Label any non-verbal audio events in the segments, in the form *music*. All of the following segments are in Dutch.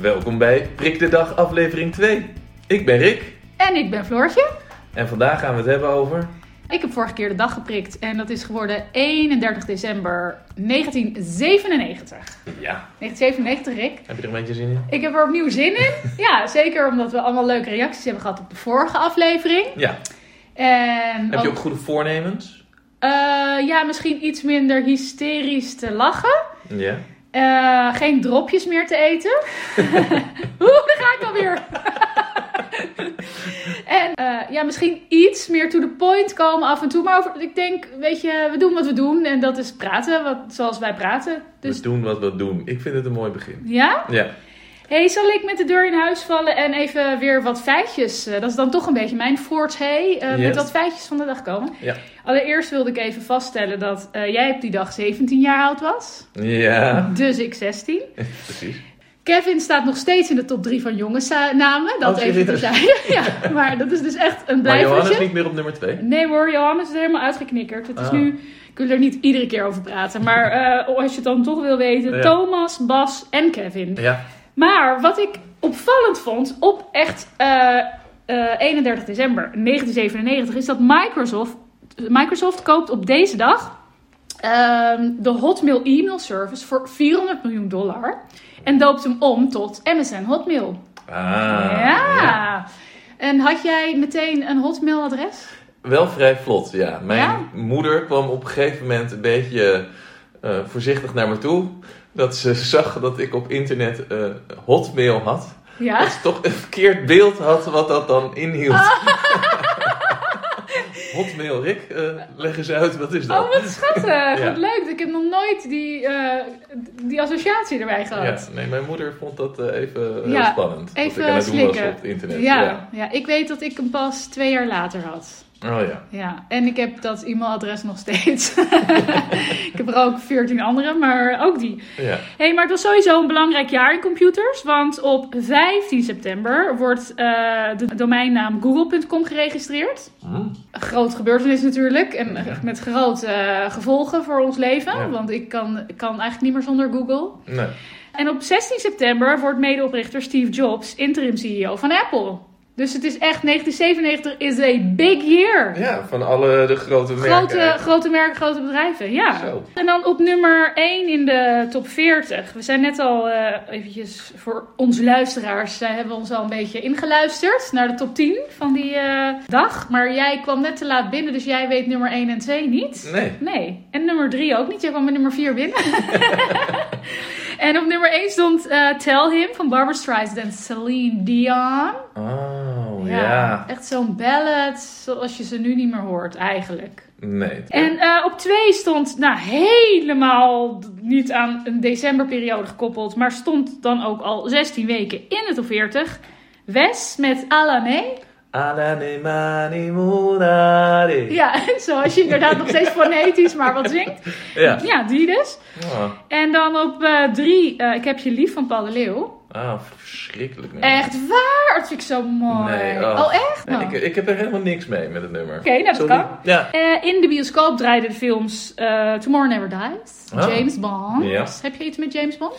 Welkom bij Prik de Dag aflevering 2. Ik ben Rick En ik ben Floortje. en vandaag gaan we het hebben over... Ik heb vorige keer de dag geprikt en dat is geworden 31 december 1997. Ja, 1997, Rick. heb je er een beetje zin in? Ik heb er opnieuw zin in. *laughs* Ja, zeker omdat we allemaal leuke reacties hebben gehad op de vorige aflevering. Ja. En Heb je ook goede voornemens? eh, ja, misschien iets minder hysterisch te lachen. Ja. Eh, geen dropjes meer te eten. *laughs* Oeh, daar ga ik alweer. *laughs* en eh, ja, misschien iets meer to the point komen af en toe. Maar over, ik denk, weet je, we doen wat we doen. En dat is praten, wat, zoals wij praten. Dus We doen wat we doen. Ik vind het een mooi begin. ja? Ja. Hey, zal ik met de deur in huis vallen en even weer wat feitjes... eh, dat is dan toch een beetje mijn forte, Yes. met wat feitjes van de dag komen. Ja. Allereerst wilde ik even vaststellen dat eh, jij op die dag 17 jaar oud was. Ja, Dus ik 16. *laughs* precies. Kevin staat nog steeds in de top 3 van jongensnamen. Dat Oh, even serieus? terzijde. *laughs* ja, maar dat is dus echt een Maar Johannes blijvertje. niet meer op nummer 2? Nee hoor, Johannes is helemaal uitgeknikkerd. Het is Ah. nu, ik wil er niet iedere keer over praten. Maar als je het dan toch wil weten, Ja. Thomas, Bas en Kevin. Ja. Maar wat ik opvallend vond op echt eh, eh, 31 december 1997 is dat Microsoft, Microsoft koopt op deze dag ehm, de Hotmail e-mail service voor 400 miljoen dollar en doopt hem om tot MSN Hotmail. Ah, ja. En had jij meteen een Hotmail adres? Wel vrij vlot, ja. Mijn Ja? moeder kwam op een gegeven moment een beetje eh, voorzichtig naar me toe. Dat ze zag dat ik op internet eh, hotmail had. Ja. Dat ze toch een verkeerd beeld had wat dat dan inhield. *laughs* hotmail, Rick, eh, leg eens uit, wat is dat? Oh, wat schattig. Ja. Wat leuk. Ik heb nog nooit die, eh, die associatie erbij gehad. Ja, nee, mijn moeder vond dat even heel spannend. even wat ik aan het doen was op het internet. Ja, Ja. ja. ik weet dat ik hem pas twee jaar later had. Oh ja. Ja, en ik heb dat e-mailadres nog steeds. *laughs* ik heb er ook veertien andere, maar ook die. ja. hey, maar het was sowieso een belangrijk jaar in computers. Want op 15 september wordt eh, de domeinnaam google.com geregistreerd. Hm. Een groot gebeurtenis natuurlijk. En Ja. met grote eh, gevolgen voor ons leven. Ja. Want ik kan, ik kan eigenlijk niet meer zonder Google. Nee. En op 16 september wordt medeoprichter Steve Jobs interim CEO van Apple. Dus het is echt 1997 is a big year. Ja, van alle de grote merken. Grote, grote merken, grote bedrijven, ja. Zo. En dan op nummer 1 in de top 40. We zijn net al eh, eventjes voor onze luisteraars, uh, hebben we ons al een beetje ingeluisterd naar de top 10 van die eh, dag. Maar jij kwam net te laat binnen, dus jij weet nummer 1 en 2 niet. Nee. Nee. En nummer 3 ook niet. Jij kwam met nummer 4 binnen. *laughs* en op nummer 1 stond eh, Tell Him van Barbara Streisand en Celine Dion. Oh, ja. Echt zo'n ballad zoals je ze nu niet meer hoort eigenlijk. Nee. En eh, op 2 stond, nou helemaal niet aan een decemberperiode gekoppeld, maar stond dan ook al 16 weken in de top 40. Wes met Alame. Ja, *laughs* zoals je inderdaad nog steeds fonetisch maar wat zingt. Ja. Ja, die dus. Oh, En dan op 3, Ik heb je lief van Paul de Leeuw. ah, verschrikkelijk. nee. Echt waar? Dat vind ik zo mooi. Nee, oh. oh. echt? Nee, Oh. ik, ik heb er helemaal niks mee met het nummer. Oké, nou dat Sorry. kan. Ja. Eh, in de bioscoop draaiden de films eh, Tomorrow Never Dies, Ah. James Bond. Ja. Heb je iets met James Bond?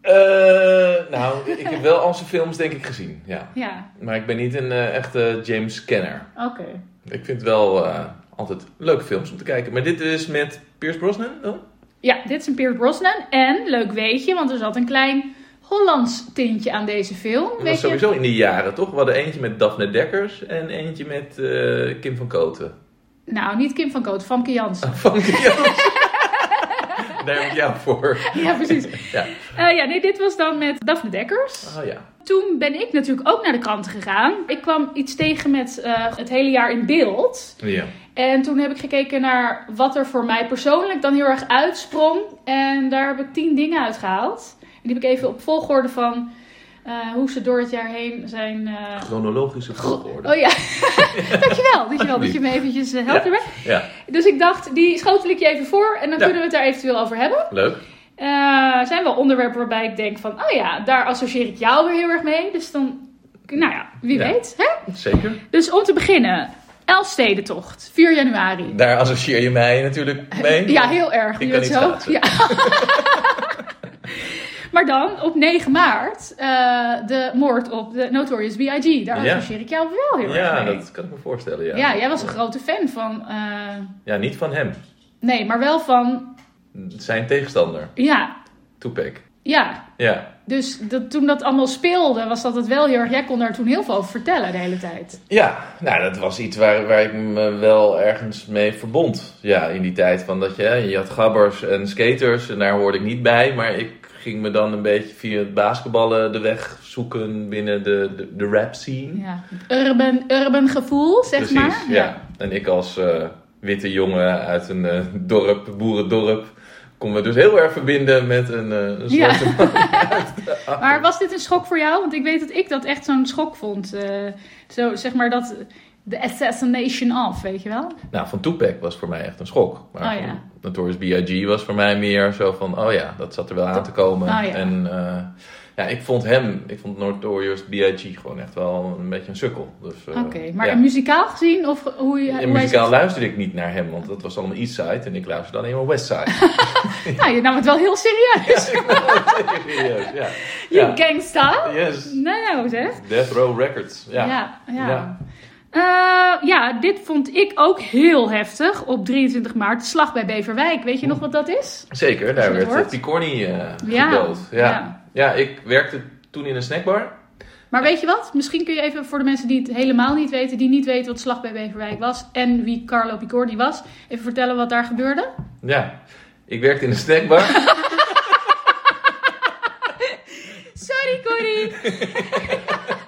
Eh, nou, ik heb wel al zijn films denk ik gezien. Ja. Ja, Maar ik ben niet een eh, echte James-kenner. oké. Ik vind wel eh, altijd leuke films om te kijken. Maar dit is met Pierce Brosnan dan? Ja, dit is een Pierce Brosnan. En, leuk weetje, want er zat een klein Hollands tintje aan deze film. Dat was je? sowieso in die jaren, toch? We hadden eentje met Daphne Dekkers en eentje met Kim van Koten. Nou, niet Kim van Koot, Famke Jansen. *laughs* Van Jans. *laughs* Daar heb ik jou voor. *laughs* ja, precies. *laughs* Ja. Eh, ja, nee, dit was dan met Daphne Dekkers. Oh ja. Toen ben ik natuurlijk ook naar de kranten gegaan. Ik kwam iets tegen met eh, het hele jaar in beeld. Ja. En toen heb ik gekeken naar wat er voor mij persoonlijk dan heel erg uitsprong. En daar heb ik tien dingen uitgehaald. En die heb ik even op volgorde van eh, hoe ze door het jaar heen zijn. eh, Chronologische volgorde. Oh ja, *laughs* dankjewel. Dankjewel dat je me eventjes eh, helpt Ja. erbij. Ja, Dus ik dacht, die schotel ik je even voor en dan Ja. kunnen we het daar eventueel over hebben. leuk. Er zijn wel onderwerpen waarbij ik denk van, oh ja, daar associeer ik jou weer heel erg mee. Dus dan, nou ja, wie weet. Hè? Zeker. Dus om te beginnen, Elfstedentocht, 4 januari. Daar associeer je mij natuurlijk mee. Ja, heel erg. Ik kan niet zo. Ja. *laughs* *laughs* Maar dan, op 9 maart, eh, de moord op de Notorious B.I.G. Daar Ja. associeer ik jou wel heel Ja, erg mee. dat kan ik me voorstellen. Ja, Ja, jij was een grote fan van... eh, Ja, niet van hem. nee, maar wel van... Zijn tegenstander, Ja, Tupac. ja. Ja. Dus dat, toen dat allemaal speelde, was dat het wel heel erg... Jij kon daar toen heel veel over vertellen de hele tijd. Ja, nou, dat was iets waar, waar ik me wel ergens mee verbond. Ja, in die tijd van dat je, je had gabbers en skaters en daar hoorde ik niet bij. Maar ik ging me dan een beetje via het basketballen de weg zoeken binnen de, de, de rap scene. Ja. Urban, urban gevoel, zeg Precies, maar. ja. En ik als eh, witte jongen uit een eh, dorp, boerendorp, kon me dus heel erg verbinden met een, eh een Ja. zwarte man. *laughs* Maar was dit een schok voor jou? Want ik weet dat ik dat echt zo'n schok vond. Zo, zeg maar dat... De assassination of, weet je wel? Nou, van Tupac was voor mij echt een schok. Maar Oh, ja. Notorious B.I.G. was voor mij meer zo van, oh ja, dat zat er wel aan te komen. Oh, ja. En eh, ja, ik vond hem, ik vond Notorious B.I.G. gewoon echt wel een beetje een sukkel. Dus, eh, Oké, maar ja. muzikaal gezien? Of hoe, je- En muzikaal luisterde ik niet naar hem, want dat was allemaal East Side en ik luisterde alleen maar West Side. *laughs* Nou, je nam het wel heel serieus. *laughs* Serieus, ja. Je Ja. gangsta. Yes. Nou zeg. Death Row Records, ja. Ja, ja. Ja. Eh, ja, dit vond ik ook heel heftig op 23 maart. De slag bij Beverwijk. Weet je nog wat dat is? Zeker, daar werd hoort. uh, Picorni eh Ja, gedood. Ja. ja. Ja. ik werkte toen in een snackbar. Maar weet je wat? Misschien kun je even voor de mensen die het helemaal niet weten, die niet weten wat slag bij Beverwijk was en wie Carlo Picorni was, even vertellen wat daar gebeurde. Ja, ik werkte in een snackbar. *laughs* *laughs* Sorry, Corrie. *laughs*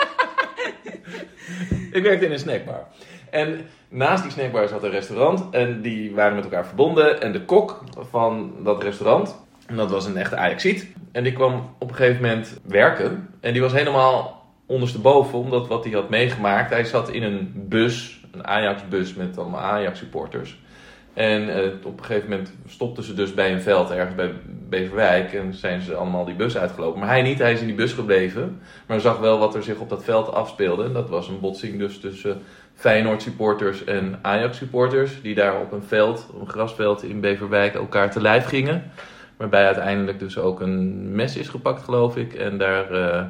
Ik werkte in een snackbar. En naast die snackbar zat een restaurant. En die waren met elkaar verbonden. En de kok van dat restaurant, en dat was een echte Ajaxiet. En die kwam op een gegeven moment werken. En die was helemaal ondersteboven, omdat wat hij had meegemaakt. Hij zat in een bus, een Ajax-bus met allemaal Ajax-supporters. En eh, op een gegeven moment stopten ze dus bij een veld ergens bij Beverwijk. En zijn ze allemaal die bus uitgelopen. Maar hij niet, hij is in die bus gebleven. Maar zag wel wat er zich op dat veld afspeelde. Dat was een botsing dus tussen Feyenoord supporters en Ajax supporters. Die daar op een veld, een grasveld in Beverwijk elkaar te lijf gingen. Waarbij uiteindelijk dus ook een mes is gepakt geloof ik. En daar eh,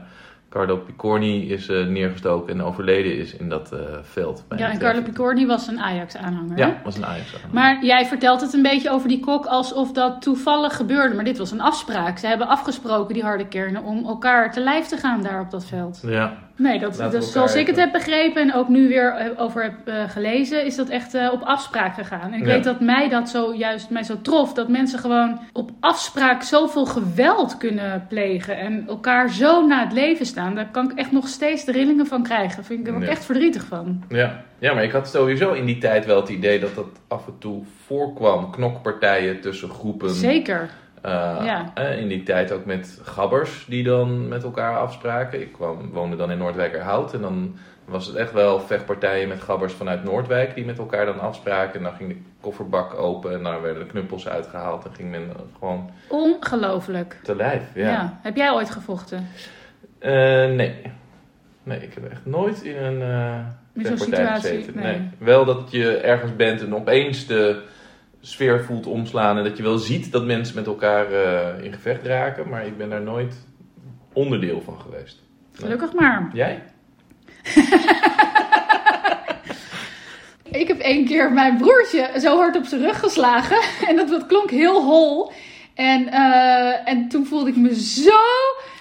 Carlo Picorni is eh, neergestoken en overleden is in dat eh, veld. bij Ja, en Carlo. Picorni was een Ajax-aanhanger. Ja, was een Ajax. Maar jij vertelt het een beetje over die kok alsof dat toevallig gebeurde. Maar dit was een afspraak. Ze hebben afgesproken, die harde kernen, om elkaar te lijf te gaan daar op dat veld. Ja, Nee, dat, dus zoals ik het heb begrepen en ook nu weer eh, over heb eh, gelezen, is dat echt eh, op afspraak gegaan. En ik Ja. weet dat mij dat zo juist mij zo trof. Dat mensen gewoon op afspraak zoveel geweld kunnen plegen en elkaar zo na het leven staan. Daar kan ik echt nog steeds de rillingen van krijgen. Daar vind ik er ook Ja. echt verdrietig van. Ja. ja, maar ik had sowieso in die tijd wel het idee dat dat af en toe voorkwam. Knokpartijen tussen groepen. Zeker. Eh, Ja. in die tijd ook met gabbers die dan met elkaar afspraken. Ik kwam, woonde dan in Noordwijkerhout en dan was het echt wel vechtpartijen met gabbers vanuit Noordwijk die met elkaar dan afspraken. En dan ging de kofferbak open en dan werden de knuppels uitgehaald en ging men gewoon Ongelooflijk. te lijf. Ja. Ja. Heb jij ooit gevochten? Eh, nee. Nee, ik heb echt nooit in een eh vechtpartij gezeten. Nee. Nee. Wel dat je ergens bent en opeens de sfeer voelt omslaan en dat je wel ziet dat mensen met elkaar eh, in gevecht raken, maar ik ben daar nooit onderdeel van geweest. Gelukkig maar. Jij? *laughs* Ik heb één keer mijn broertje zo hard op zijn rug geslagen. *laughs* En dat, dat klonk heel hol. En, eh, en toen voelde ik me zo.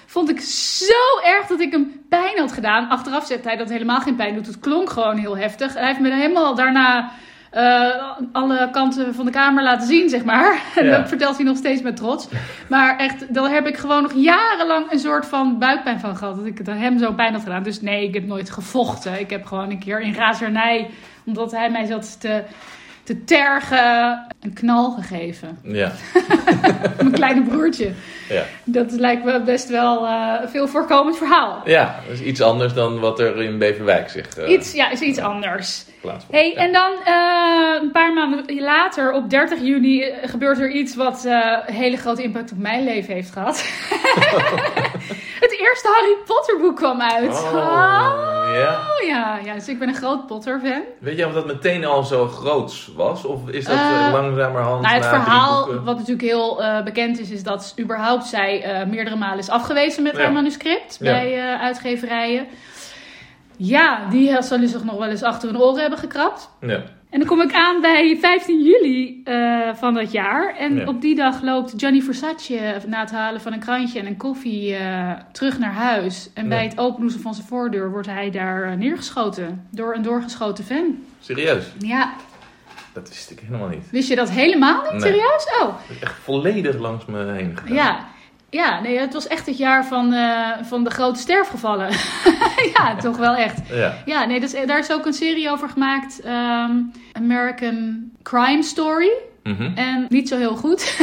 Vond ik zo erg dat ik hem pijn had gedaan. Achteraf zegt hij dat het helemaal geen pijn doet. Het klonk gewoon heel heftig. En hij heeft me helemaal daarna eh, alle kanten van de kamer laten zien, zeg maar. *laughs* En Ja. dat vertelt hij nog steeds met trots. Maar echt, daar heb ik gewoon nog jarenlang een soort van buikpijn van gehad. Dat ik het hem zo pijn had gedaan. Dus nee, ik heb nooit gevochten. Ik heb gewoon een keer in razernij, omdat hij mij zat te, te tergen, een knal gegeven. Ja. *laughs* Mijn kleine broertje. Ja. Dat lijkt me best wel een veel voorkomend verhaal. ja, dat is iets anders dan wat er in Beverwijk zich eh Iets, ja, is iets anders. Plaatsvond. Hey, Ja. en dan eh, een paar maanden later, op 30 juni, eh, gebeurt er iets wat een hele grote impact op mijn leven heeft gehad. *laughs* het eerste Harry Potter boek kwam uit. Oh. Ja. Oh ja, ja, dus ik ben een groot Potter-fan. Weet je of dat meteen al zo groots was? Of is dat eh, langzamerhand Nou, het verhaal, wat natuurlijk heel bekend is, is dat überhaupt zij meerdere malen is afgewezen met Ja. haar manuscript Ja. bij uitgeverijen. Ja, die zullen zich nog wel eens achter hun oren hebben gekrapt. Ja. En dan kom ik aan bij 15 juli eh, van dat jaar. En Ja. op die dag loopt Gianni Versace na het halen van een krantje en een koffie eh, terug naar huis. En Ja. bij het opendoen van zijn voordeur wordt hij daar eh, neergeschoten door een doorgeschoten fan. Serieus? Ja, Dat wist ik helemaal niet. wist je dat helemaal niet? Nee. Serieus? Oh, Dat is echt volledig langs me heen gegaan. ja. Ja, nee, het was echt het jaar van, eh, van de grote sterfgevallen. *laughs* ja, toch wel echt. Ja. Ja, nee, dus, daar is ook een serie over gemaakt. ehm, American Crime Story. Mhm. En niet zo heel goed. *laughs*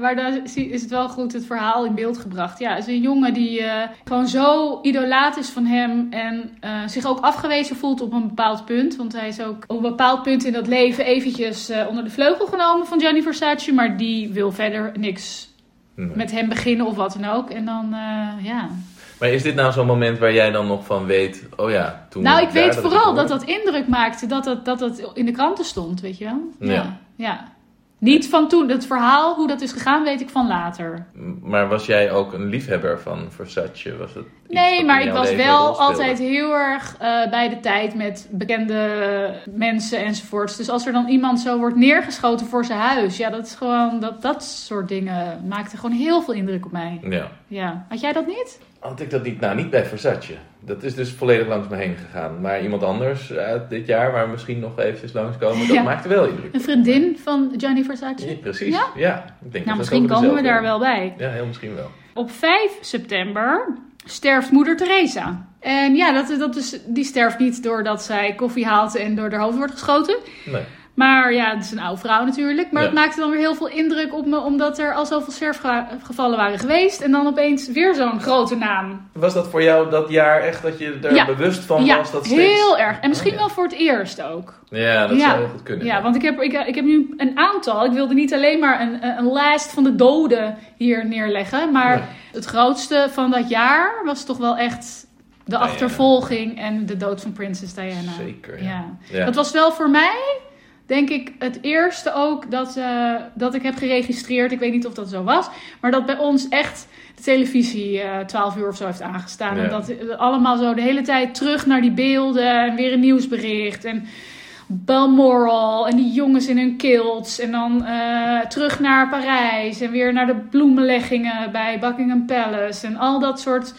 maar zie- is het wel goed het verhaal in beeld gebracht. Ja, het is een jongen die eh, gewoon zo idolaat is van hem. En eh, zich ook afgewezen voelt op een bepaald punt. Want hij is ook op een bepaald punt in dat leven eventjes eh, onder de vleugel genomen van Gianni Versace. Maar die wil verder niks Nee. met hem beginnen of wat dan ook. En dan, ja. Maar is dit nou zo'n moment waar jij dan nog van weet... Oh ja, toen... Nou, ik weet daar vooral dat dat indruk maakte dat dat, dat dat in de kranten stond, weet je wel? Ja. ja. Niet van toen. Het verhaal, hoe dat is gegaan, weet ik van later. Maar was jij ook een liefhebber van Versace? Was het Nee, maar ik was wel altijd heel erg eh, bij de tijd met bekende mensen enzovoorts. Dus als er dan iemand zo wordt neergeschoten voor zijn huis, ja, dat is gewoon, dat, dat soort dingen maakte gewoon heel veel indruk op mij. Ja. Ja. Had jij dat niet? Had ik dat niet? Nou, niet bij Versace. Dat is dus volledig langs me heen gegaan. Maar iemand anders uit dit jaar, waar we misschien nog eventjes langskomen, dat Ja. maakte wel indruk. Een vriendin van Gianni Versace? Ja, precies. Ja? Ja? ik denk dat Nou, misschien komen we daar wel bij. Ja, heel misschien wel. Op 5 september sterft moeder Teresa. En ja, dat, dat is, die sterft niet doordat zij koffie haalt en door haar hoofd wordt geschoten. Nee. Maar ja, het is een oude vrouw natuurlijk. Maar Ja. het maakte dan weer heel veel indruk op me, omdat er al zoveel sterfgevallen waren geweest. En dan opeens weer zo'n grote naam. Was dat voor jou dat jaar echt dat je er Ja. bewust van ja, was? Dat steeds... heel erg. En misschien Oh, ja. wel voor het eerst ook. Ja, dat Ja. zou heel goed kunnen. Ja, want ik heb, ik, ik heb nu een aantal. Ik wilde niet alleen maar een, een lijst van de doden hier neerleggen. Maar Nee. het grootste van dat jaar was toch wel echt de Diana. achtervolging en de dood van prinses Diana. Zeker, ja. Ja. Ja. Dat was wel voor mij, denk ik, het eerste ook dat, eh, dat ik heb geregistreerd. Ik weet niet of dat zo was. Maar dat bij ons echt de televisie eh 12 uur of zo heeft aangestaan. Ja. En dat allemaal zo de hele tijd terug naar die beelden. En weer een nieuwsbericht. En Balmoral en die jongens in hun kilts. En dan eh, terug naar Parijs. En weer naar de bloemenleggingen bij Buckingham Palace. En al dat soort...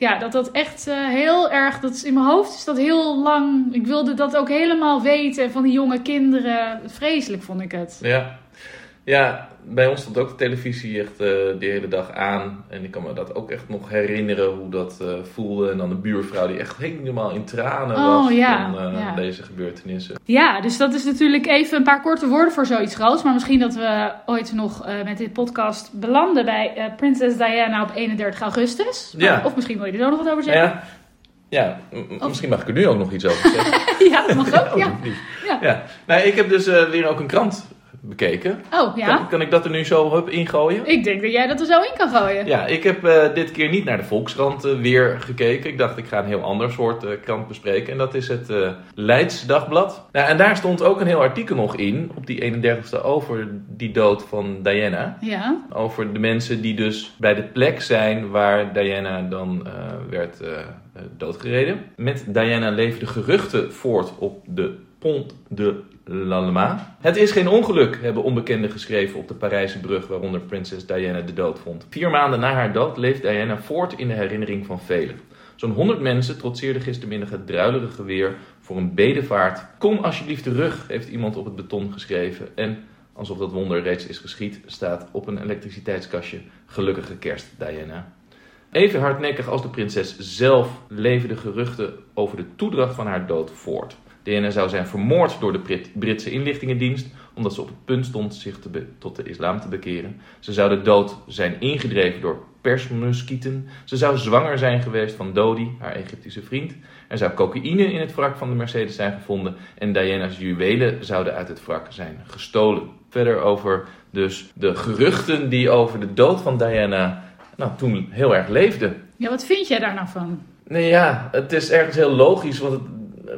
Ja, dat dat echt eh, heel erg... Dat is, in mijn hoofd is dat heel lang... Ik wilde dat ook helemaal weten van die jonge kinderen. Vreselijk vond ik het. Ja. ja, bij ons stond ook de televisie echt eh die hele dag aan. En ik kan me dat ook echt nog herinneren hoe dat eh, voelde. En dan de buurvrouw die echt helemaal in tranen Oh, was ja, van eh, ja. deze gebeurtenissen. Ja, dus dat is natuurlijk even een paar korte woorden voor zoiets groots. Maar misschien dat we ooit nog met dit podcast belanden bij Prinses Diana op 31 augustus. Ja. Of misschien wil je er zo nog wat over zeggen. Ja, ja misschien mag ik er nu ook nog iets over zeggen. *laughs* Ja, dat mag ook. *laughs* Ja. Ja. ja. Nou, ik heb dus weer ook een krant bekeken. Oh, ja. Kan, kan ik dat er nu zo hup ingooien? Ik denk dat jij dat er zo in kan gooien. Ja, ik heb eh, dit keer niet naar de Volkskrant eh, weer gekeken. Ik dacht, ik ga een heel ander soort eh, krant bespreken. En dat is het Leids Dagblad. Nou, en daar stond ook een heel artikel nog in, op die 31ste, over die dood van Diana. Ja. Over de mensen die dus bij de plek zijn waar Diana dan werd doodgereden. Met Diana leven de geruchten voort op de Pont de Het is geen ongeluk, hebben onbekenden geschreven op de Parijse brug waaronder prinses Diana de dood vond. Vier maanden na haar dood leeft Diana voort in de herinnering van velen. Zo'n 100 mensen trotseerden gistermiddag het druilerige weer voor een bedevaart. Kom alsjeblieft terug, heeft iemand op het beton geschreven. En alsof dat wonder reeds is geschied, staat op een elektriciteitskastje gelukkige kerst, Diana. Even hardnekkig als de prinses zelf leven de geruchten over de toedracht van haar dood voort. Diana zou zijn vermoord door de Brit- Britse inlichtingendienst omdat ze op het punt stond zich te tot de islam te bekeren. Ze zou de dood zijn ingedreven door persmuskieten. Ze zou zwanger zijn geweest van Dodi, haar Egyptische vriend. Er zou cocaïne in het wrak van de Mercedes zijn gevonden en Diana's juwelen zouden uit het wrak zijn gestolen. Verder over dus de geruchten die over de dood van Diana nou, toen heel erg leefden. Ja, wat vind jij daar nou van? Nee, ja, het is ergens heel logisch, want het-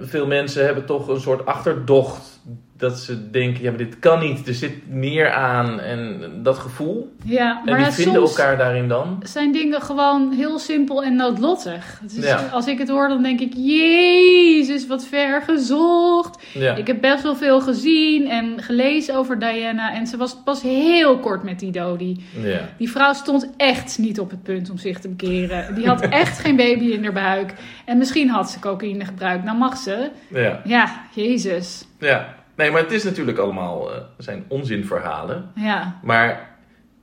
veel mensen hebben toch een soort achterdocht. Dat ze denken, ja, maar dit kan niet. Er zit meer aan en dat gevoel. Ja, En maar die ja, vinden elkaar daarin dan. zijn dingen gewoon heel simpel en noodlottig. Ja. Als ik het hoor, dan denk ik, jezus, wat ver gezocht. Ja, Ik heb best wel veel gezien en gelezen over Diana. En ze was pas heel kort met die Dodi. ja. Die vrouw stond echt niet op het punt om zich te bekeren. Die had *laughs* echt geen baby in haar buik. En misschien had ze cocaïne gebruikt. Nou mag ze. ja. Ja, jezus. ja. Nee, maar het is natuurlijk allemaal eh, zijn onzinverhalen. Ja, Maar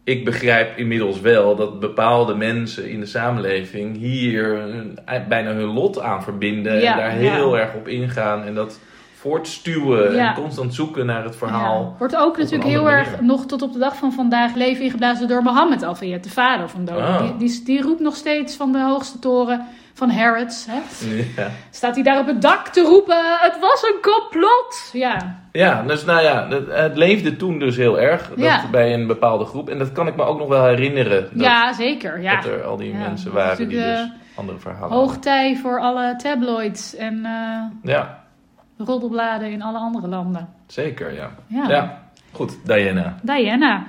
ik begrijp inmiddels wel dat bepaalde mensen in de samenleving hier hun- bijna hun lot aan verbinden. Ja, en daar ja. heel erg op ingaan en dat voortstuwen Ja. en constant zoeken naar het verhaal. Ja. Wordt ook natuurlijk heel erg nog tot op de dag van vandaag leven ingeblazen door Mohammed Al-Fayed, de vader van Dodi. Ah. Die, die, die roept nog steeds van de hoogste toren van Harrods. Hè? Ja. Staat hij daar op het dak te roepen: Het was een complot! Ja, Ja, dus nou ja, het, leefde toen dus heel erg dat bij een bepaalde groep. En dat kan ik me ook nog wel herinneren. Dat, ja zeker. Ja. dat er al die Ja, mensen waren die dus andere verhalen. Hoogtij voor alle tabloids en eh Ja, roddelbladen in alle andere landen. zeker, ja. Ja. Ja, goed, Diana. Diana.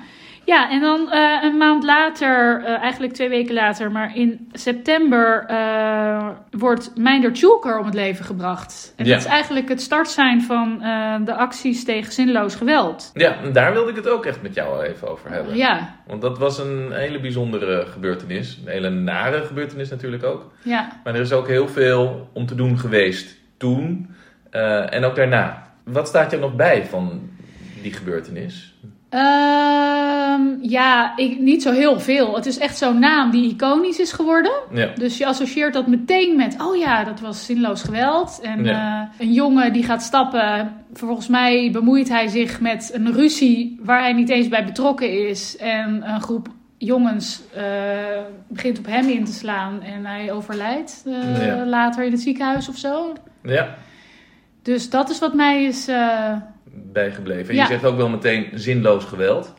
Ja, en dan eh, een maand later, eh, eigenlijk twee weken later, maar in september eh, wordt Meinder Tjulker om het leven gebracht. En Ja. dat is eigenlijk het startsein van eh, de acties tegen zinloos geweld. Ja, en daar wilde ik het ook echt met jou even over hebben. Ja, Want dat was een hele bijzondere gebeurtenis. Een hele nare gebeurtenis natuurlijk ook. ja. Maar er is ook heel veel om te doen geweest toen eh, en ook daarna. Wat staat jou nog bij van die gebeurtenis? Ehm, ja, ik, niet zo heel veel. Het is echt zo'n naam die iconisch is geworden. Ja, Dus je associeert dat meteen met, oh ja, dat was zinloos geweld. En Ja. eh, een jongen die gaat stappen, volgens mij bemoeit hij zich met een ruzie waar hij niet eens bij betrokken is. En een groep jongens eh, begint op hem in te slaan en hij overlijdt eh, Ja. later in het ziekenhuis of zo. ja Dus dat is wat mij is... bijgebleven. En Ja. je zegt ook wel meteen zinloos geweld.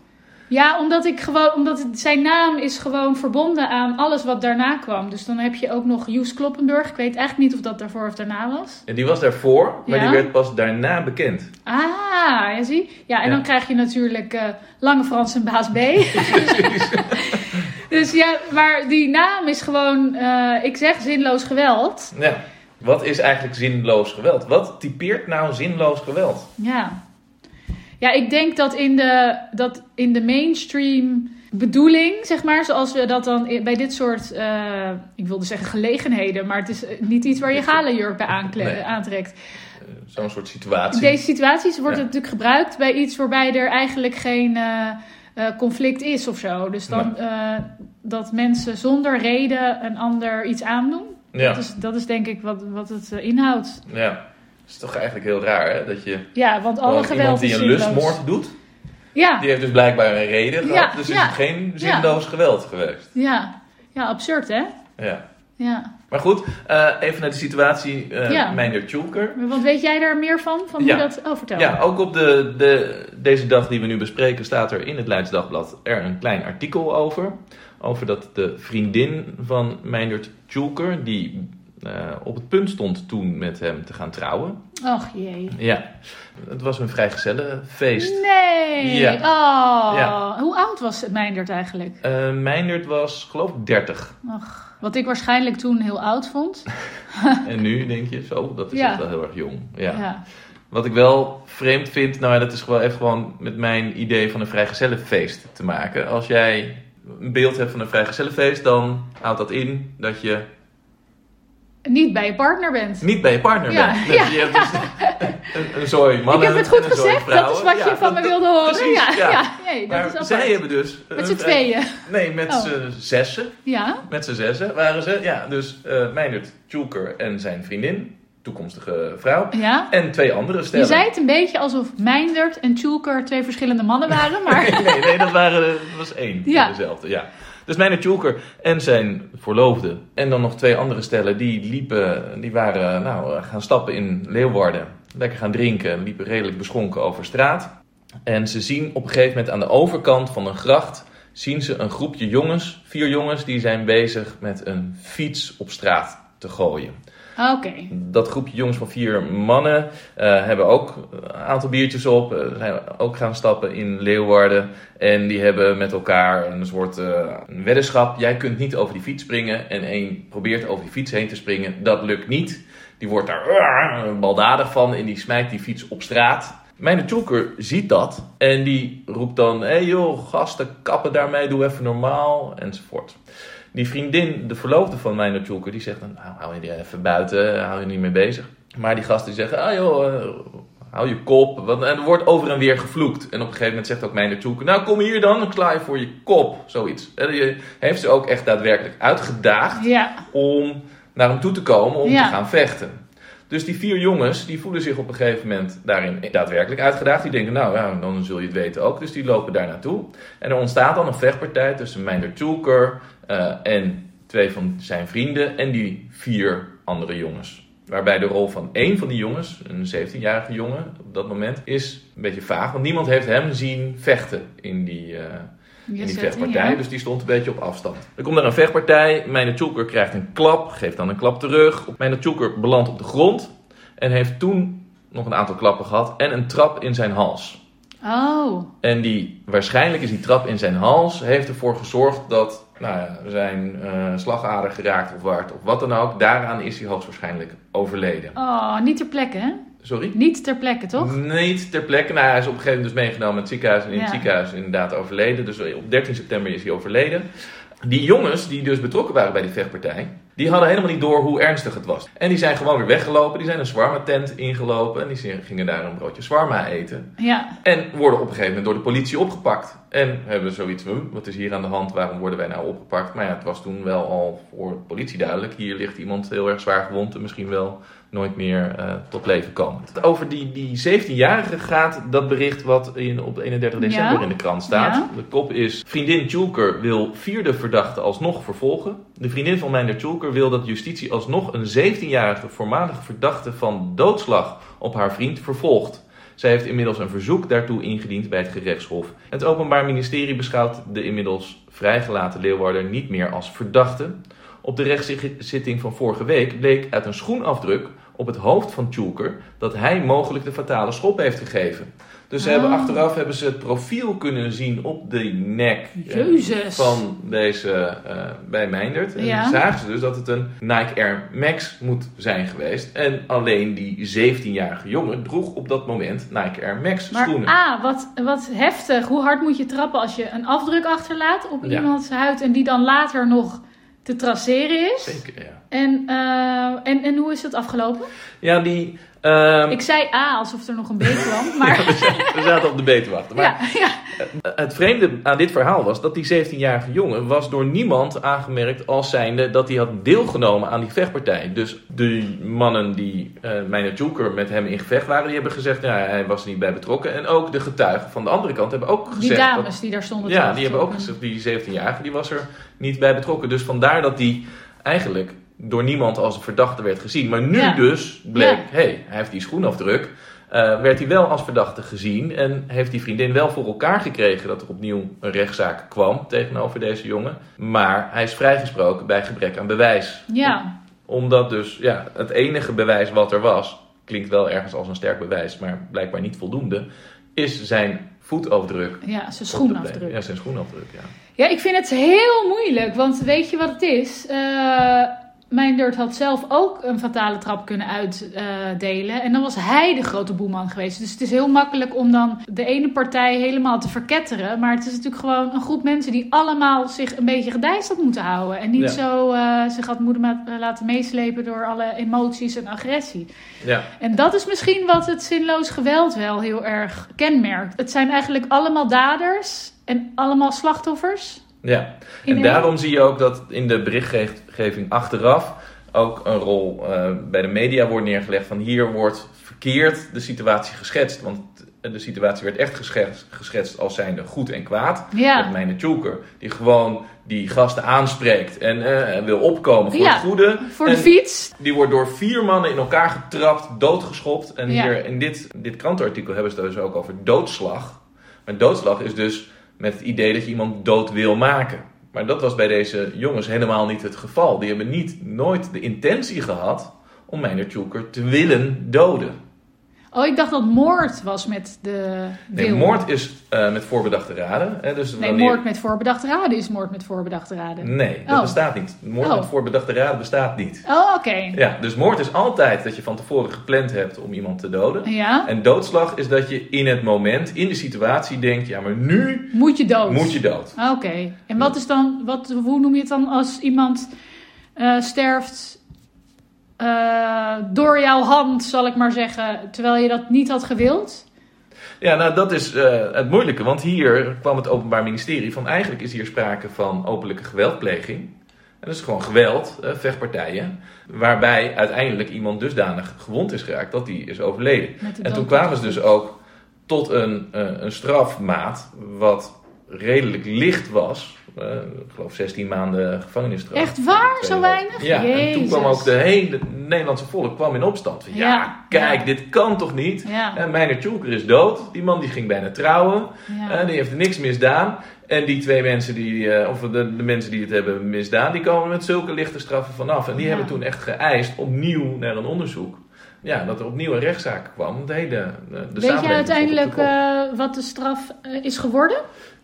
Ja, omdat ik gewoon, omdat het, zijn naam is gewoon verbonden aan alles wat daarna kwam. Dus dan heb je ook nog Joes Kloppenburg. Ik weet eigenlijk niet of dat daarvoor of daarna was. En die was daarvoor, maar Ja. die werd pas daarna bekend. Ah, ja zie. Ja, en Ja. dan krijg je natuurlijk eh, Lange Frans en Baas B. *laughs* dus ja, maar die naam is gewoon, eh, ik zeg zinloos geweld. Ja. Wat is eigenlijk zinloos geweld? Wat typeert nou zinloos geweld? Ja. Ja, ik denk dat in de, dat in de mainstream bedoeling, zeg maar, zoals we dat dan bij dit soort, eh, ik wilde zeggen gelegenheden, maar het is eh, niet iets waar je galenjurk bij aankle- aantrekt. Eh, Zo'n soort situatie. Deze situaties wordt Ja. het natuurlijk gebruikt bij iets waarbij er eigenlijk geen conflict is of zo. Dus dan dat mensen zonder reden een ander iets aandoen. Ja, Dat, is, dat is denk ik wat, wat het inhoudt. ja. Het is toch eigenlijk heel raar, hè? Dat je Ja, want alle gewoon iemand geweld die is een lustmoord doet, Ja, die heeft dus blijkbaar een reden Ja, gehad. Dus is ja. het geen zinloos geweld geweest. ja. ja, absurd hè? Ja. Ja. Maar goed, eh, even naar de situatie uh, Ja. Meinder Tjulker. Wat weet jij daar meer van? Van hoe dat... Oh. Ja, ook op de, de, deze dag die we nu bespreken staat er in het Leids Dagblad er een klein artikel over. Over dat de vriendin van Meindert Tjulker, die eh, op het punt stond toen met hem te gaan trouwen. Och jee. Ja, het was een vrijgezellenfeest. Nee. Ja. Oh. Ja. Hoe oud was Meindert eigenlijk? Meindert was geloof ik 30. Och, wat ik waarschijnlijk toen heel oud vond. *laughs* en nu denk je, zo, dat is Ja. echt wel heel erg jong. Ja. Ja. Wat ik wel vreemd vind, nou ja, dat is gewoon even gewoon met mijn idee van een vrijgezellenfeest te maken. Als jij een beeld hebt van een vrijgezellenfeest, dan houdt dat in dat je Niet bij je partner bent. niet bij je partner Ja, bent. Dus ja. je hebt dus *laughs* een, een zooi mannen ik heb het goed gezegd. Dat is wat je van me wilde horen. precies, ja. Nee, dat Maar is zij hebben dus... Met z'n tweeën. Nee, met Oh. z'n zessen. Ja. Met z'n zessen waren ze. Ja, dus eh Meindert Tjulker en zijn vriendin, toekomstige vrouw. Ja. En twee andere Je stellen. zei het een beetje alsof Meindert en Tjulker twee verschillende mannen waren, *laughs* maar... Nee, nee, nee, dat, waren, dat was één. Ja. Dezelfde, ja. Dus Meijner Tjulker en zijn verloofde. En dan nog twee andere stellen. Die liepen, die waren nou, gaan stappen in Leeuwarden. Lekker gaan drinken. Liepen redelijk beschonken over straat. En ze zien op een gegeven moment aan de overkant van een gracht... zien ze een groepje jongens, vier jongens... die zijn bezig met een fiets op straat te gooien. Dat groepje jongens van vier mannen eh, hebben ook een aantal biertjes op. eh, zijn ook gaan stappen in Leeuwarden. En die hebben met elkaar een soort eh, een weddenschap. Jij kunt niet over die fiets springen. En één probeert over die fiets heen te springen. Dat lukt niet. Die wordt daar uh, baldadig van en die smijt die fiets op straat. Mijn Tjoeker ziet dat en die roept dan: Hé hey joh, gasten, kappen daarmee, doe even normaal, enzovoort. Die vriendin, de verloofde van mijn Tjoeker, die zegt dan: nou, hou je die even buiten, hou je niet mee bezig. Maar die gasten die zeggen: Ah joh, eh, hou je kop. Want, en er wordt over en weer gevloekt. En op een gegeven moment zegt ook mijn Tjoeker: Nou, kom hier dan, dan sla je voor je kop. Zoiets. En die heeft ze ook echt daadwerkelijk uitgedaagd Ja. om naar hem toe te komen om Ja. te gaan vechten. Dus die vier jongens, die voelen zich op een gegeven moment daarin daadwerkelijk uitgedaagd. Die denken, nou ja, dan zul je het weten ook. Dus die lopen daar naartoe. En er ontstaat dan een vechtpartij tussen Meinder Tulker eh, en twee van zijn vrienden en die vier andere jongens. Waarbij de rol van één van die jongens, een 17-jarige jongen op dat moment, is een beetje vaag. Want niemand heeft hem zien vechten in die, eh, in die setting, vechtpartij. ja. Dus die stond een beetje op afstand. Er komt daar een vechtpartij. Mijn Tjoeker krijgt een klap, geeft dan een klap terug. Mijn Tjoeker belandt op de grond en heeft toen nog een aantal klappen gehad en een trap in zijn hals. Oh. En die, waarschijnlijk is die trap in zijn hals, heeft ervoor gezorgd dat nou ja, zijn eh, slagader geraakt of waard of wat dan ook. Daaraan is hij hoogstwaarschijnlijk overleden. Oh, niet ter plekke, hè? Sorry? Niet ter plekke, toch? Niet ter plekke. Nou, hij is op een gegeven moment dus meegenomen in het ziekenhuis. En in het ziekenhuis inderdaad overleden. Dus op 13 september is hij overleden. Die jongens die dus betrokken waren bij die vechtpartij, die hadden helemaal niet door hoe ernstig het was. En die zijn gewoon weer weggelopen. Die zijn een shawarma tent ingelopen. En die gingen daar een broodje shawarma eten. Ja. En worden op een gegeven moment door de politie opgepakt. En hebben zoiets van, "Hm, wat is hier aan de hand? Waarom worden wij nou opgepakt? Maar ja, het was toen wel al voor de politie duidelijk. Hier ligt iemand heel erg zwaar gewond en misschien wel nooit meer eh, tot leven komen. Over die, die 17-jarige gaat dat bericht wat in, op 31 december Ja. in de krant staat. Ja. De kop is, vriendin Tjulker wil vierde verdachte alsnog vervolgen. De vriendin van Meijner Tjulker wil dat justitie alsnog een 17-jarige voormalige verdachte van doodslag op haar vriend vervolgt. Zij heeft inmiddels een verzoek daartoe ingediend bij het gerechtshof. Het Openbaar Ministerie beschouwt de inmiddels vrijgelaten Leeuwarder niet meer als verdachte. Op de rechtszitting van vorige week bleek uit een schoenafdruk op het hoofd van Tjulker dat hij mogelijk de fatale schop heeft gegeven. Dus ze hebben achteraf hebben ze het profiel kunnen zien op de nek eh, Jezus. van deze eh, bij Meindert. En Ja. zagen ze dus dat het een Nike Air Max moet zijn geweest. En alleen die 17-jarige jongen droeg op dat moment Nike Air Max Maar schoenen. A, wat, wat heftig. Hoe hard moet je trappen als je een afdruk achterlaat op Ja. iemands huid en die dan later nog te traceren is? Zeker, ja. En, eh, en, en hoe is dat afgelopen? Ja, die... ehm, Ik zei A alsof er nog een B kwam, *laughs* maar we zaten op de B te wachten. Maar ja, ja. Het vreemde aan dit verhaal was dat die 17-jarige jongen was door niemand aangemerkt als zijnde dat hij had deelgenomen aan die vechtpartij. Dus de mannen die uh, mijn Joker met hem in gevecht waren, die hebben gezegd, ja, hij was er niet bij betrokken. En ook de getuigen van de andere kant hebben ook gezegd... die dames dat- die daar stonden ja, die hebben ook gezegd, die 17-jarige, die was er niet bij betrokken. Dus vandaar dat die eigenlijk door niemand als een verdachte werd gezien. Maar nu Ja. dus bleek, Ja. hey, hij heeft die schoenafdruk. eh, werd hij wel als verdachte gezien en heeft die vriendin wel voor elkaar gekregen dat er opnieuw een rechtszaak kwam tegenover deze jongen. Maar hij is vrijgesproken bij gebrek aan bewijs. Ja, Omdat dus ja, het enige bewijs wat er was, klinkt wel ergens als een sterk bewijs, maar blijkbaar niet voldoende, is zijn voetafdruk. ja, zijn schoenafdruk. Ja, zijn schoenafdruk, ja. Ja, ik vind het heel moeilijk, want weet je wat het is? Eh mijn Dirt had zelf ook een fatale trap kunnen uitdelen. en dan was hij de grote boeman geweest. Dus het is heel makkelijk om dan de ene partij helemaal te verketteren. Maar het is natuurlijk gewoon een groep mensen die allemaal zich een beetje gedijsterd moeten houden. En niet Ja. zo eh, zich had moeten laten meeslepen door alle emoties en agressie. ja. En dat is misschien wat het zinloos geweld wel heel erg kenmerkt. Het zijn eigenlijk allemaal daders en allemaal slachtoffers. Ja, en daarom zie je ook dat in de berichtgeving achteraf ook een rol eh, bij de media wordt neergelegd van hier wordt verkeerd de situatie geschetst. Want de situatie werd echt geschetst, geschetst als zijnde goed en kwaad. Ja. Met mijn Joker, die gewoon die gasten aanspreekt en eh, wil opkomen voor Ja, het goede. Voor de fiets. Die wordt door vier mannen in elkaar getrapt, doodgeschopt. En Ja. hier in dit, dit krantenartikel hebben ze het dus ook over doodslag. Maar doodslag is dus met het idee dat je iemand dood wil maken. Maar dat was bij deze jongens helemaal niet het geval. Die hebben niet, nooit de intentie gehad om Meiner Tjulker te willen doden. Oh, ik dacht dat moord was met de Nee, moord is eh, met voorbedachte raden. Hè, dus Nee, wanneer- moord met voorbedachte raden is moord met voorbedachte raden. Nee, dat Oh. bestaat niet. Moord Oh. met voorbedachte raden bestaat niet. Oh, oké. Ja, dus moord is altijd dat je van tevoren gepland hebt om iemand te doden. Ja, En doodslag is dat je in het moment, in de situatie denkt, ja, maar nu moet je dood. moet je dood. Oké. En wat is dan, wat, hoe noem je het dan als iemand eh, sterft eh, door jouw hand, zal ik maar zeggen, terwijl je dat niet had gewild? Ja, nou dat is eh, het moeilijke, want hier kwam het Openbaar Ministerie van eigenlijk is hier sprake van openlijke geweldpleging. En dat is gewoon geweld, eh, vechtpartijen, waarbij uiteindelijk iemand dusdanig gewond is geraakt dat hij is overleden. En toen kwamen ze dus ook tot een, een strafmaat wat redelijk licht was. Eh, ik geloof 16 maanden gevangenisstraf. Echt waar? Zo weinig? Ja, en toen kwam ook de hele Nederlandse volk kwam in opstand. Van, ja, Ja, kijk, ja. dit kan toch niet? Ja, En Tjulker is dood. Die man die ging bijna trouwen. ja. Eh, die heeft niks misdaan. En die twee mensen, die, eh, of de, de mensen die het hebben misdaan, die komen met zulke lichte straffen vanaf. En die hebben toen echt geëist opnieuw naar een onderzoek. Ja, dat er opnieuw een rechtszaak kwam. De hele, eh, de Weet je uiteindelijk eh, wat de straf eh, is geworden?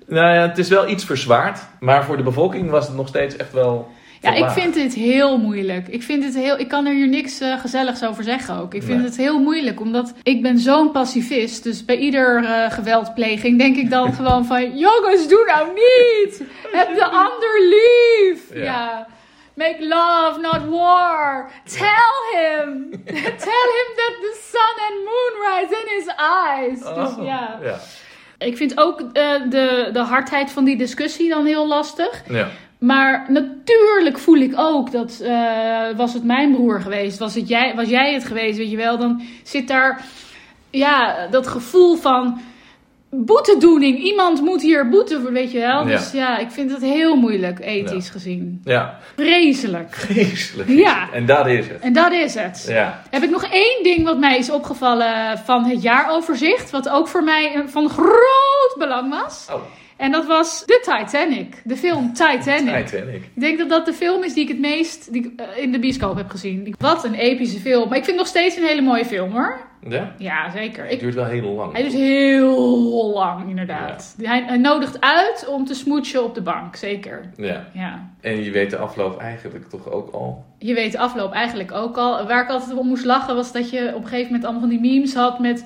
Nou ja, het is wel iets verzwaard. Maar voor de bevolking was het nog steeds echt wel. Ja, ik vind dit heel moeilijk. Ik, vind dit heel, ik kan er hier niks gezelligs over zeggen ook. Ik vind Nee. het heel moeilijk, omdat ik ben zo'n pacifist. Dus bij ieder geweldpleging denk ik dan *laughs* gewoon van... Jongens, doe nou niet! Heb de ander lief! Ja. Ja. Make love, not war. Tell him! *laughs* Tell him that the sun and moon rise in his eyes. Dus Oh, ja. ja. Ik vind ook eh, de, de hardheid van die discussie dan heel lastig. Ja. Maar natuurlijk voel ik ook dat eh, was het mijn broer geweest, was, het jij, was jij het geweest, weet je wel, dan zit daar ja, dat gevoel van boetedoening. Iemand moet hier boete voor, weet je wel. Dus ja, ik vind het heel moeilijk, ethisch gezien. ja, Vreselijk. vreselijk. Ja. En dat is het. En dat is het. Ja. Heb ik nog één ding wat mij is opgevallen van het jaaroverzicht, wat ook voor mij van groot belang was. Oh, En dat was de Titanic, de film Titanic. Titanic. Ik denk dat dat de film is die ik het meest die ik, eh, in de bioscoop heb gezien. Wat een epische film. Maar ik vind het nog steeds een hele mooie film hoor. Ja? Ja, zeker. Het duurt wel heel lang. hij is heel lang, inderdaad. Hij, hij nodigt uit om te smoetsen op de bank, zeker. Ja. Ja. En je weet de afloop eigenlijk toch ook al. Je weet de afloop eigenlijk ook al. Waar ik altijd om moest lachen was dat je op een gegeven moment allemaal van die memes had met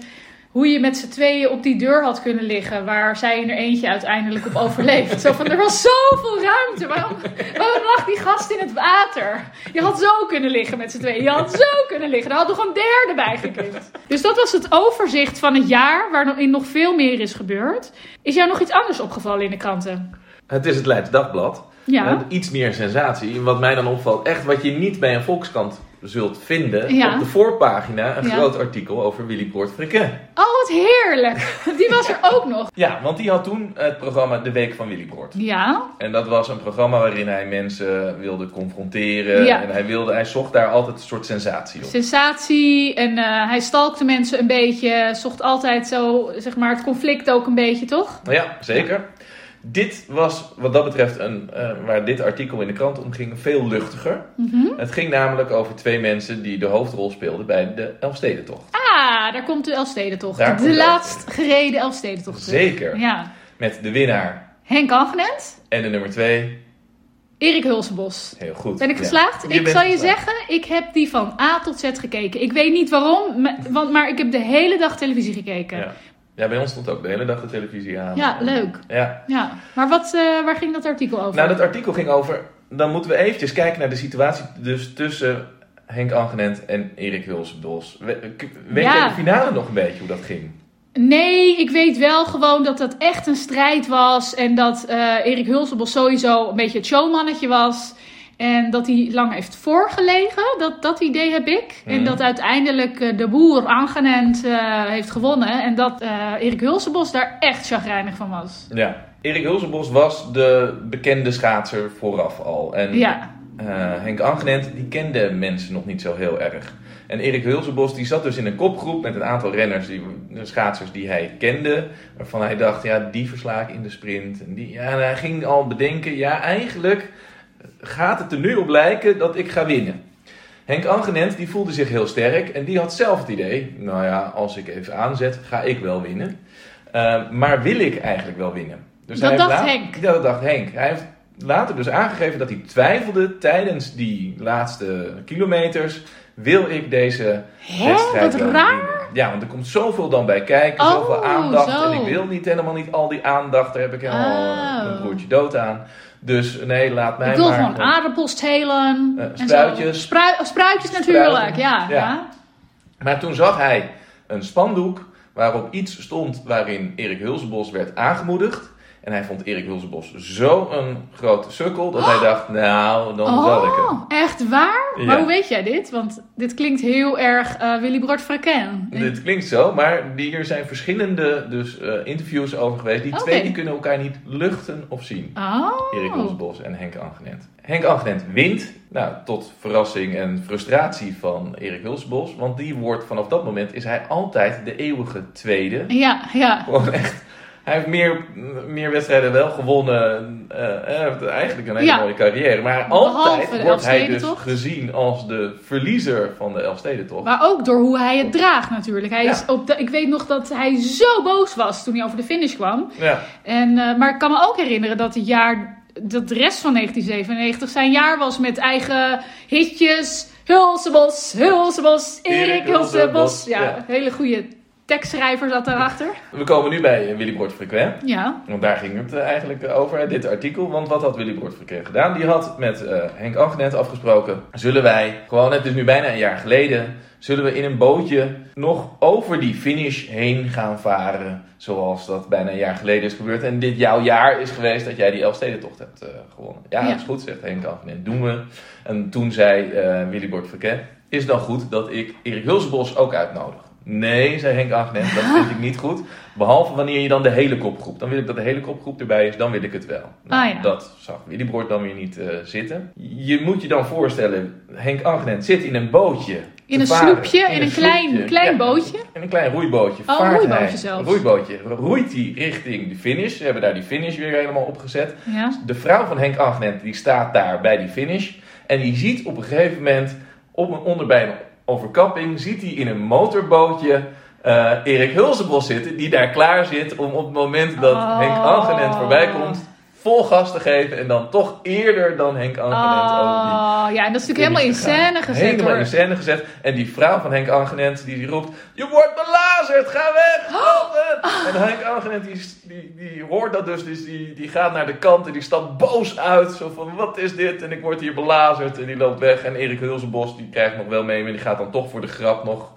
hoe je met z'n tweeën op die deur had kunnen liggen. Waar zij in er eentje uiteindelijk op overleeft. Zo van, er was zoveel ruimte. Waarom, waarom lag die gast in het water? Je had zo kunnen liggen met z'n tweeën. Je had zo kunnen liggen. Er had nog een derde bij gekund. Dus dat was het overzicht van het jaar. Waarin nog veel meer is gebeurd. Is jou nog iets anders opgevallen in de kranten? Het is het Leids Dagblad. Ja. Iets meer sensatie. Wat mij dan opvalt, echt wat je niet bij een Volkskrant zult vinden. Ja. Op de voorpagina een Ja. groot artikel over Willy Poort. Oh, wat heerlijk. *laughs* Die was er ook nog. Ja, want die had toen het programma De Week van Willy Poort. Ja. En dat was een programma waarin hij mensen wilde confronteren. Ja. En hij, wilde, hij zocht daar altijd een soort sensatie op. sensatie en eh, hij stalkte mensen een beetje, zocht altijd zo, zeg maar, het conflict ook een beetje, toch? Ja, zeker. Dit was wat dat betreft, een, eh, waar dit artikel in de krant om ging, veel luchtiger. Mhm. Het ging namelijk over twee mensen die de hoofdrol speelden bij de Elfstedentocht. Ah, daar komt de Elfstedentocht. Daar de laatst gereden Elfstedentocht. terug. Zeker. Ja. Met de winnaar Henk Angenent, en de nummer twee. Erik Hulsenbos. Heel goed. Ben ik geslaagd? Ik zal je geslaagd. zeggen, ik heb die van A tot Z gekeken. Ik weet niet waarom, ma- want, maar ik heb de hele dag televisie gekeken. Ja, Ja. ja, bij ons stond ook de hele dag de televisie aan. leuk. Ja. Ja. Maar wat, eh, waar ging dat artikel over? Nou, dat artikel ging over. Dan moeten we eventjes kijken naar de situatie dus tussen Henk Angenent en Erik Hulsenbos. We- Weet Ja. je de finale nog een beetje hoe dat ging? Nee, ik weet wel gewoon dat dat echt een strijd was. En dat eh Erik Hulsenbos sowieso een beetje het showmannetje was. En dat hij lang heeft voorgelegen. Dat, dat idee heb ik. En Mhm. dat uiteindelijk eh, de boer Angenent eh heeft gewonnen. En dat eh Erik Hulsenbos daar echt chagrijnig van was. Ja. Erik Hulsenbos was de bekende schaatser vooraf al. En Ja, Henk Angenent, die kende mensen nog niet zo heel erg. En Erik Hulzenbos die zat dus in een kopgroep met een aantal renners, die, schaatsers die hij kende. Waarvan hij dacht, ja, die versla ik in de sprint. En, die, ja, en hij ging al bedenken, ja, eigenlijk gaat het er nu op lijken dat ik ga winnen. Henk Angenent die voelde zich heel sterk en die had zelf het idee, nou ja, als ik even aanzet, ga ik wel winnen. Uh, maar wil ik eigenlijk wel winnen? Dus dat dacht Henk. Dat dacht Henk. Hij heeft later dus aangegeven dat hij twijfelde tijdens die laatste kilometers. Wil ik deze Hè? wedstrijd Wat raar. winnen? Ja, want er komt zoveel dan bij kijken, Oh, zoveel aandacht. zo. En ik wil niet helemaal niet al die aandacht, daar heb ik helemaal Oh. mijn broertje dood aan. Dus nee, laat mij Ik wil maar gewoon aardappels telen. Eh, spruitjes. Sprui- oh, spruitjes natuurlijk, Spruiten, ja. ja. ja. Maar toen zag hij een spandoek waarop iets stond waarin Erik Hulsebos werd aangemoedigd. En hij vond Erik Hulsebos zo een grote sukkel dat hij dacht, nou, dan zal ik hem. Oh, echt waar? Ja. Maar hoe weet jij dit? Want dit klinkt heel erg eh, Willy Brood Fraken. Dit klinkt zo, maar hier zijn verschillende dus, eh, interviews over geweest. Die twee die kunnen elkaar niet luchten of zien. Oh. Erik Hulsebos en Henk Angenent. Henk Angenent wint, nou, tot verrassing en frustratie van Erik Hulsebos. Want die wordt vanaf dat moment, is hij altijd de eeuwige tweede. Ja, ja. Gewoon echt. Hij heeft meer, meer wedstrijden wel gewonnen. eh, hij heeft eigenlijk een hele Ja. mooie carrière. Maar altijd wordt hij dus gezien als de verliezer van de Elfstedentocht. Maar ook door hoe hij het draagt natuurlijk. Hij Ja. is op de, ik weet nog dat hij zo boos was toen hij over de finish kwam. Ja, En, eh, maar ik kan me ook herinneren dat het jaar, dat de rest van 1997 zijn jaar was met eigen hitjes. Hulsebos, Hulsebos, Erik Hulsebos. Ja, ja. hele goede tekstschrijver zat daarachter. we komen nu bij eh, Willy Brood Frequent. Ja. Want daar ging het eh, eigenlijk eh, over, dit artikel. Want wat had Willy Brood Frequent gedaan? Die had met Henk Angenet afgesproken. Zullen wij, gewoon het is nu bijna een jaar geleden... Zullen we in een bootje nog over die finish heen gaan varen? Zoals dat bijna een jaar geleden is gebeurd. En dit jouw jaar is geweest dat jij die Elfstedentocht hebt gewonnen. Ja, Ja. dat is goed, zegt Henk Angenet. Doen we. En toen zei eh Willy Brood Frequent... Is dan goed dat ik Erik Hulsebos ook uitnodig? Nee, zei Henk Agnet, dat vind ik niet goed. Behalve wanneer je dan de hele kopgroep. Dan wil ik dat de hele kopgroep erbij is, dan wil ik het wel. Nou, Ah, ja. Dat zag Willy Brood dan weer niet eh, zitten. Je moet je dan voorstellen, Henk Agnet zit in een bootje. In een varen. sloepje, in een klein- sloepje. klein bootje? In een klein roeibootje. Oh, een roeibootje hij. zelfs. Een roeibootje. Roeit hij richting de finish. Ze hebben daar die finish weer helemaal opgezet. Ja. De vrouw van Henk Agnet die staat daar bij die finish. En die ziet op een gegeven moment op een onderbij een overkapping, ziet hij in een motorbootje eh, Erik Hulsebos zitten, die daar klaar zit om op het moment dat Oh. Henk Angenent voorbij komt, vol gas te geven en dan toch eerder dan Henk Angenent Oh, ja, en dat is natuurlijk helemaal in scène gezet Helemaal hoor. in scène gezet. En die vrouw van Henk Angenent die, die roept, je wordt belazerd, ga weg! Alfred!" En Henk Angenent die, die, die hoort dat dus, dus die, die gaat naar de kant en die stapt boos uit. Zo van, wat is dit? En ik word hier belazerd. En die loopt weg. En Erik Hulsenbos die krijgt nog wel mee, maar die gaat dan toch voor de grap nog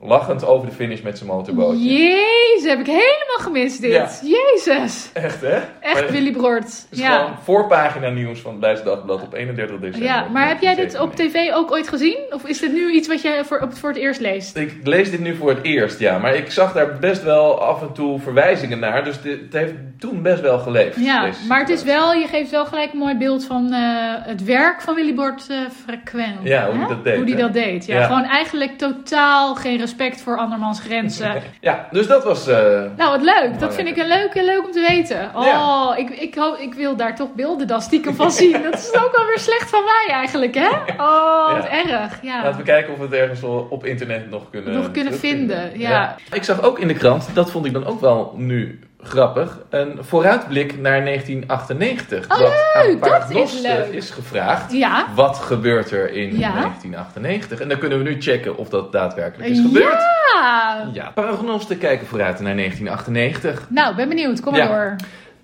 lachend over de finish met zijn motorbootje. Jezus, heb ik helemaal gemist dit. Ja. Jezus. Echt hè? Echt Maar- Willy Broert. Ja. gewoon voorpagina nieuws van het Leids Dagblad op 31 december. ja, maar heb jij dit op 1997. tv ook ooit gezien? Of is dit nu iets wat jij voor, voor het eerst leest? Ik lees dit nu voor het eerst, ja. Maar ik zag daar best wel af en toe verwijzingen naar. Dus dit, het heeft toen best wel geleefd. Ja, maar het is wel, je geeft wel gelijk een mooi beeld van eh, het werk van Willy Broert eh Frequent. Ja, hoe dat deed, Hoe die dat deed, ja. Ja. Gewoon eigenlijk totaal geen respect voor andermans grenzen. *laughs* Ja, dus dat was... eh, Nou, wat leuk. Dat vind ik een leuke, leuk om te weten. Oh, Ja. ik, ik, hoop, ik wil daar toch beelden dan stiekem van zien. *laughs* Dat is ook alweer slecht van mij eigenlijk, hè? Oh, wat Ja. erg. Ja. Laten we kijken of we het ergens wel op internet nog kunnen, Nog kunnen vinden, ja. Ik zag ook in de krant, dat vond ik dan ook wel nu grappig, een vooruitblik naar 1998. Oh, dat aan Paragnos, is is gevraagd. Ja. Wat gebeurt er in Ja. 1998? En dan kunnen we nu checken of dat daadwerkelijk is gebeurd. Ja. Ja, Paragnos te kijken vooruit naar 1998. Nou, ben benieuwd. Kom maar Ja. door.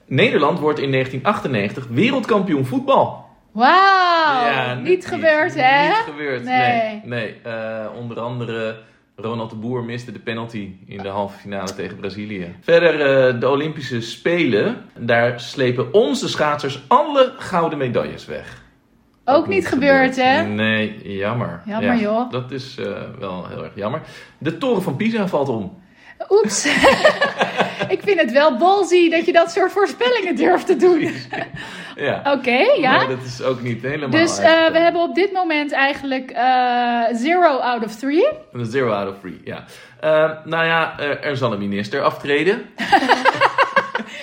Nederland wordt in 1998 wereldkampioen voetbal. Wauw. Ja, niet, gebeurd, hè? Niet gebeurd, nee. Nee. nee. Eh, onder andere Ronald de Boer miste de penalty in de halve finale tegen Brazilië. Verder eh, de Olympische Spelen. Daar slepen onze schaatsers alle gouden medailles weg. Ook niet gebeurd, hè? Nee, jammer. Jammer, joh. Dat is eh, wel heel erg jammer. De toren van Pisa valt om. Oeps. *laughs* ik vind het wel ballsy dat je dat soort voorspellingen durft te doen. *laughs* Ja. Oké, ja. Nee, dat is ook niet helemaal Dus eh, we hebben op dit moment eigenlijk eh, zero out of three. Een zero out of three, ja. Eh, nou ja, er, er zal een minister aftreden. *laughs*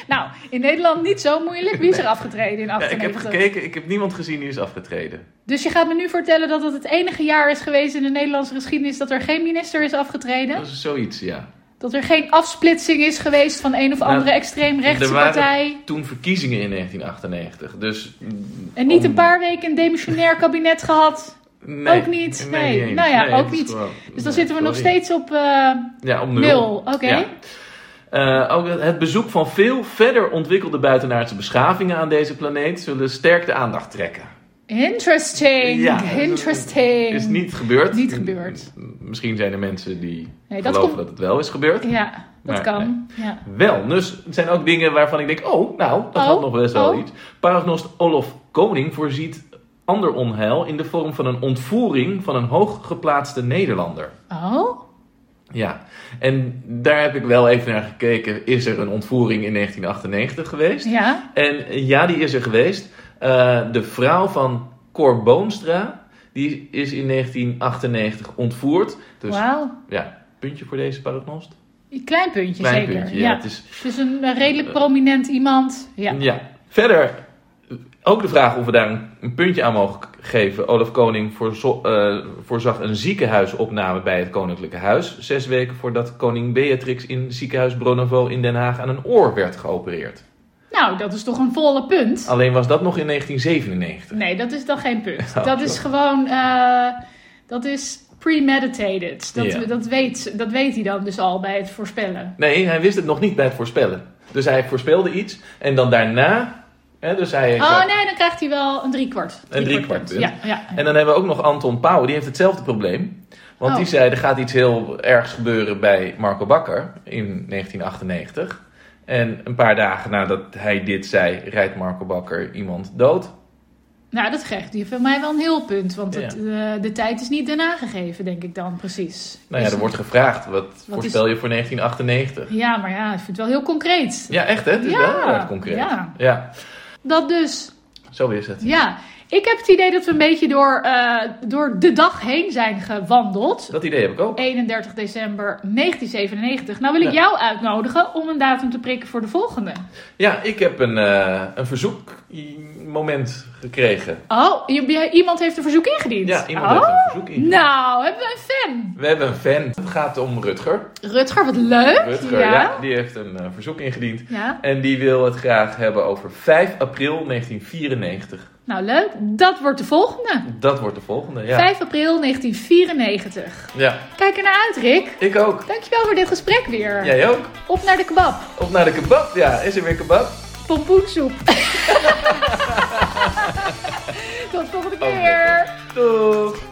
Nou, in Nederland niet zo moeilijk. Wie is er afgetreden in Ja, ik 98? heb gekeken, ik heb niemand gezien die is afgetreden. Dus je gaat me nu vertellen dat het het enige jaar is geweest in de Nederlandse geschiedenis dat er geen minister is afgetreden? Dat is zoiets, ja. Dat er geen afsplitsing is geweest van een of Nou, andere extreemrechtse er waren partij? Toen verkiezingen in 1998, dus... mm, En niet om- een paar weken een demissionair kabinet gehad? Nee, ook niet? Nee. Nou ja, ook niet. gewoon- Dus dan zitten we nog steeds op eh, Ja, op nul. nul. Oké. Ja. Eh, ook het bezoek van veel verder ontwikkelde buitenaardse beschavingen aan deze planeet zullen sterk de aandacht trekken. Interesting. Ja, Interesting. Is niet gebeurd. Niet gebeurd. Misschien zijn er mensen die Nee, dat geloven komt- dat het wel is gebeurd. Ja, dat Maar, kan. Ja. Wel, dus het zijn ook dingen waarvan ik denk, oh, nou, dat Oh, had nog best wel oh. iets. Paragnost Olof Koning voorziet ander onheil in de vorm van een ontvoering van een hooggeplaatste Nederlander. Oh? Ja, en daar heb ik wel even naar gekeken. Is er een ontvoering in 1998 geweest? Ja. En ja, die is er geweest. Eh, de vrouw van Cor Boonstra, die is in 1998 ontvoerd. Dus Wauw. ja, puntje voor deze paragnost. Een klein puntje Klein zeker. puntje, ja. ja. Het is, Het is een redelijk prominent iemand. Ja. ja. Verder ook de vraag of we daar een, puntje aan mogen geven. Olaf Koning voorzo- eh, voorzag een ziekenhuisopname bij het Koninklijke Huis. Zes weken voordat koning Beatrix in ziekenhuis Bronovo in Den Haag aan een oor werd geopereerd. Nou, dat is toch een volle punt? Alleen was dat nog in 1997. Nee, dat is dan geen punt. *laughs* Oh, dat is gewoon... eh, dat is premeditated. Dat, Ja. dat, weet, dat weet hij dan dus al bij het voorspellen. Nee, hij wist het nog niet bij het voorspellen. Dus hij voorspelde iets en dan daarna. Hè, dus hij Oh nee, dan krijgt hij wel een driekwart. Een driekwart punt. Ja, ja. En dan hebben we ook nog Anton Pauw, die heeft hetzelfde probleem. Want Oh. die zei, er gaat iets heel ergs gebeuren bij Marco Bakker in 1998. En een paar dagen nadat hij dit zei, rijdt Marco Bakker iemand dood. Nou, dat krijgt hij voor mij wel een heel punt. Want Ja. het, eh, de tijd is niet daarna gegeven, denk ik dan precies. Nou ja, Dus- er wordt gevraagd, wat, voorspel je voor 1998? Ja, maar ja, ik vind het wel heel concreet. Ja, echt hè? Het is Ja, wel heel erg concreet. ja. ja, Dat dus. Zo is het. Ja, ik heb het idee dat we een beetje door, eh, door de dag heen zijn gewandeld. Dat idee heb ik ook. 31 december 1997. Nou wil ik Ja. jou uitnodigen om een datum te prikken voor de volgende. Ja, ik heb een, eh, een verzoekmoment gekregen. Oh, iemand heeft een verzoek ingediend? Ja, iemand oh? heeft een verzoek ingediend. Nou, hebben we een fan. We hebben een fan. Het gaat om Rutger. Rutger, wat leuk. Rutger, ja. die heeft een eh, verzoek ingediend. Ja. En die wil het graag hebben over 5 april 1994. Nou, leuk. Dat wordt de volgende. Dat wordt de volgende, ja. 5 april 1994. Ja, Kijk er naar uit, Rick. ik ook. Dankjewel voor dit gesprek weer. Jij ook. Op naar de kebab. Op naar de kebab. Ja, is er weer kebab? Pompoensoep. *laughs* Tot volgende keer. Doeg.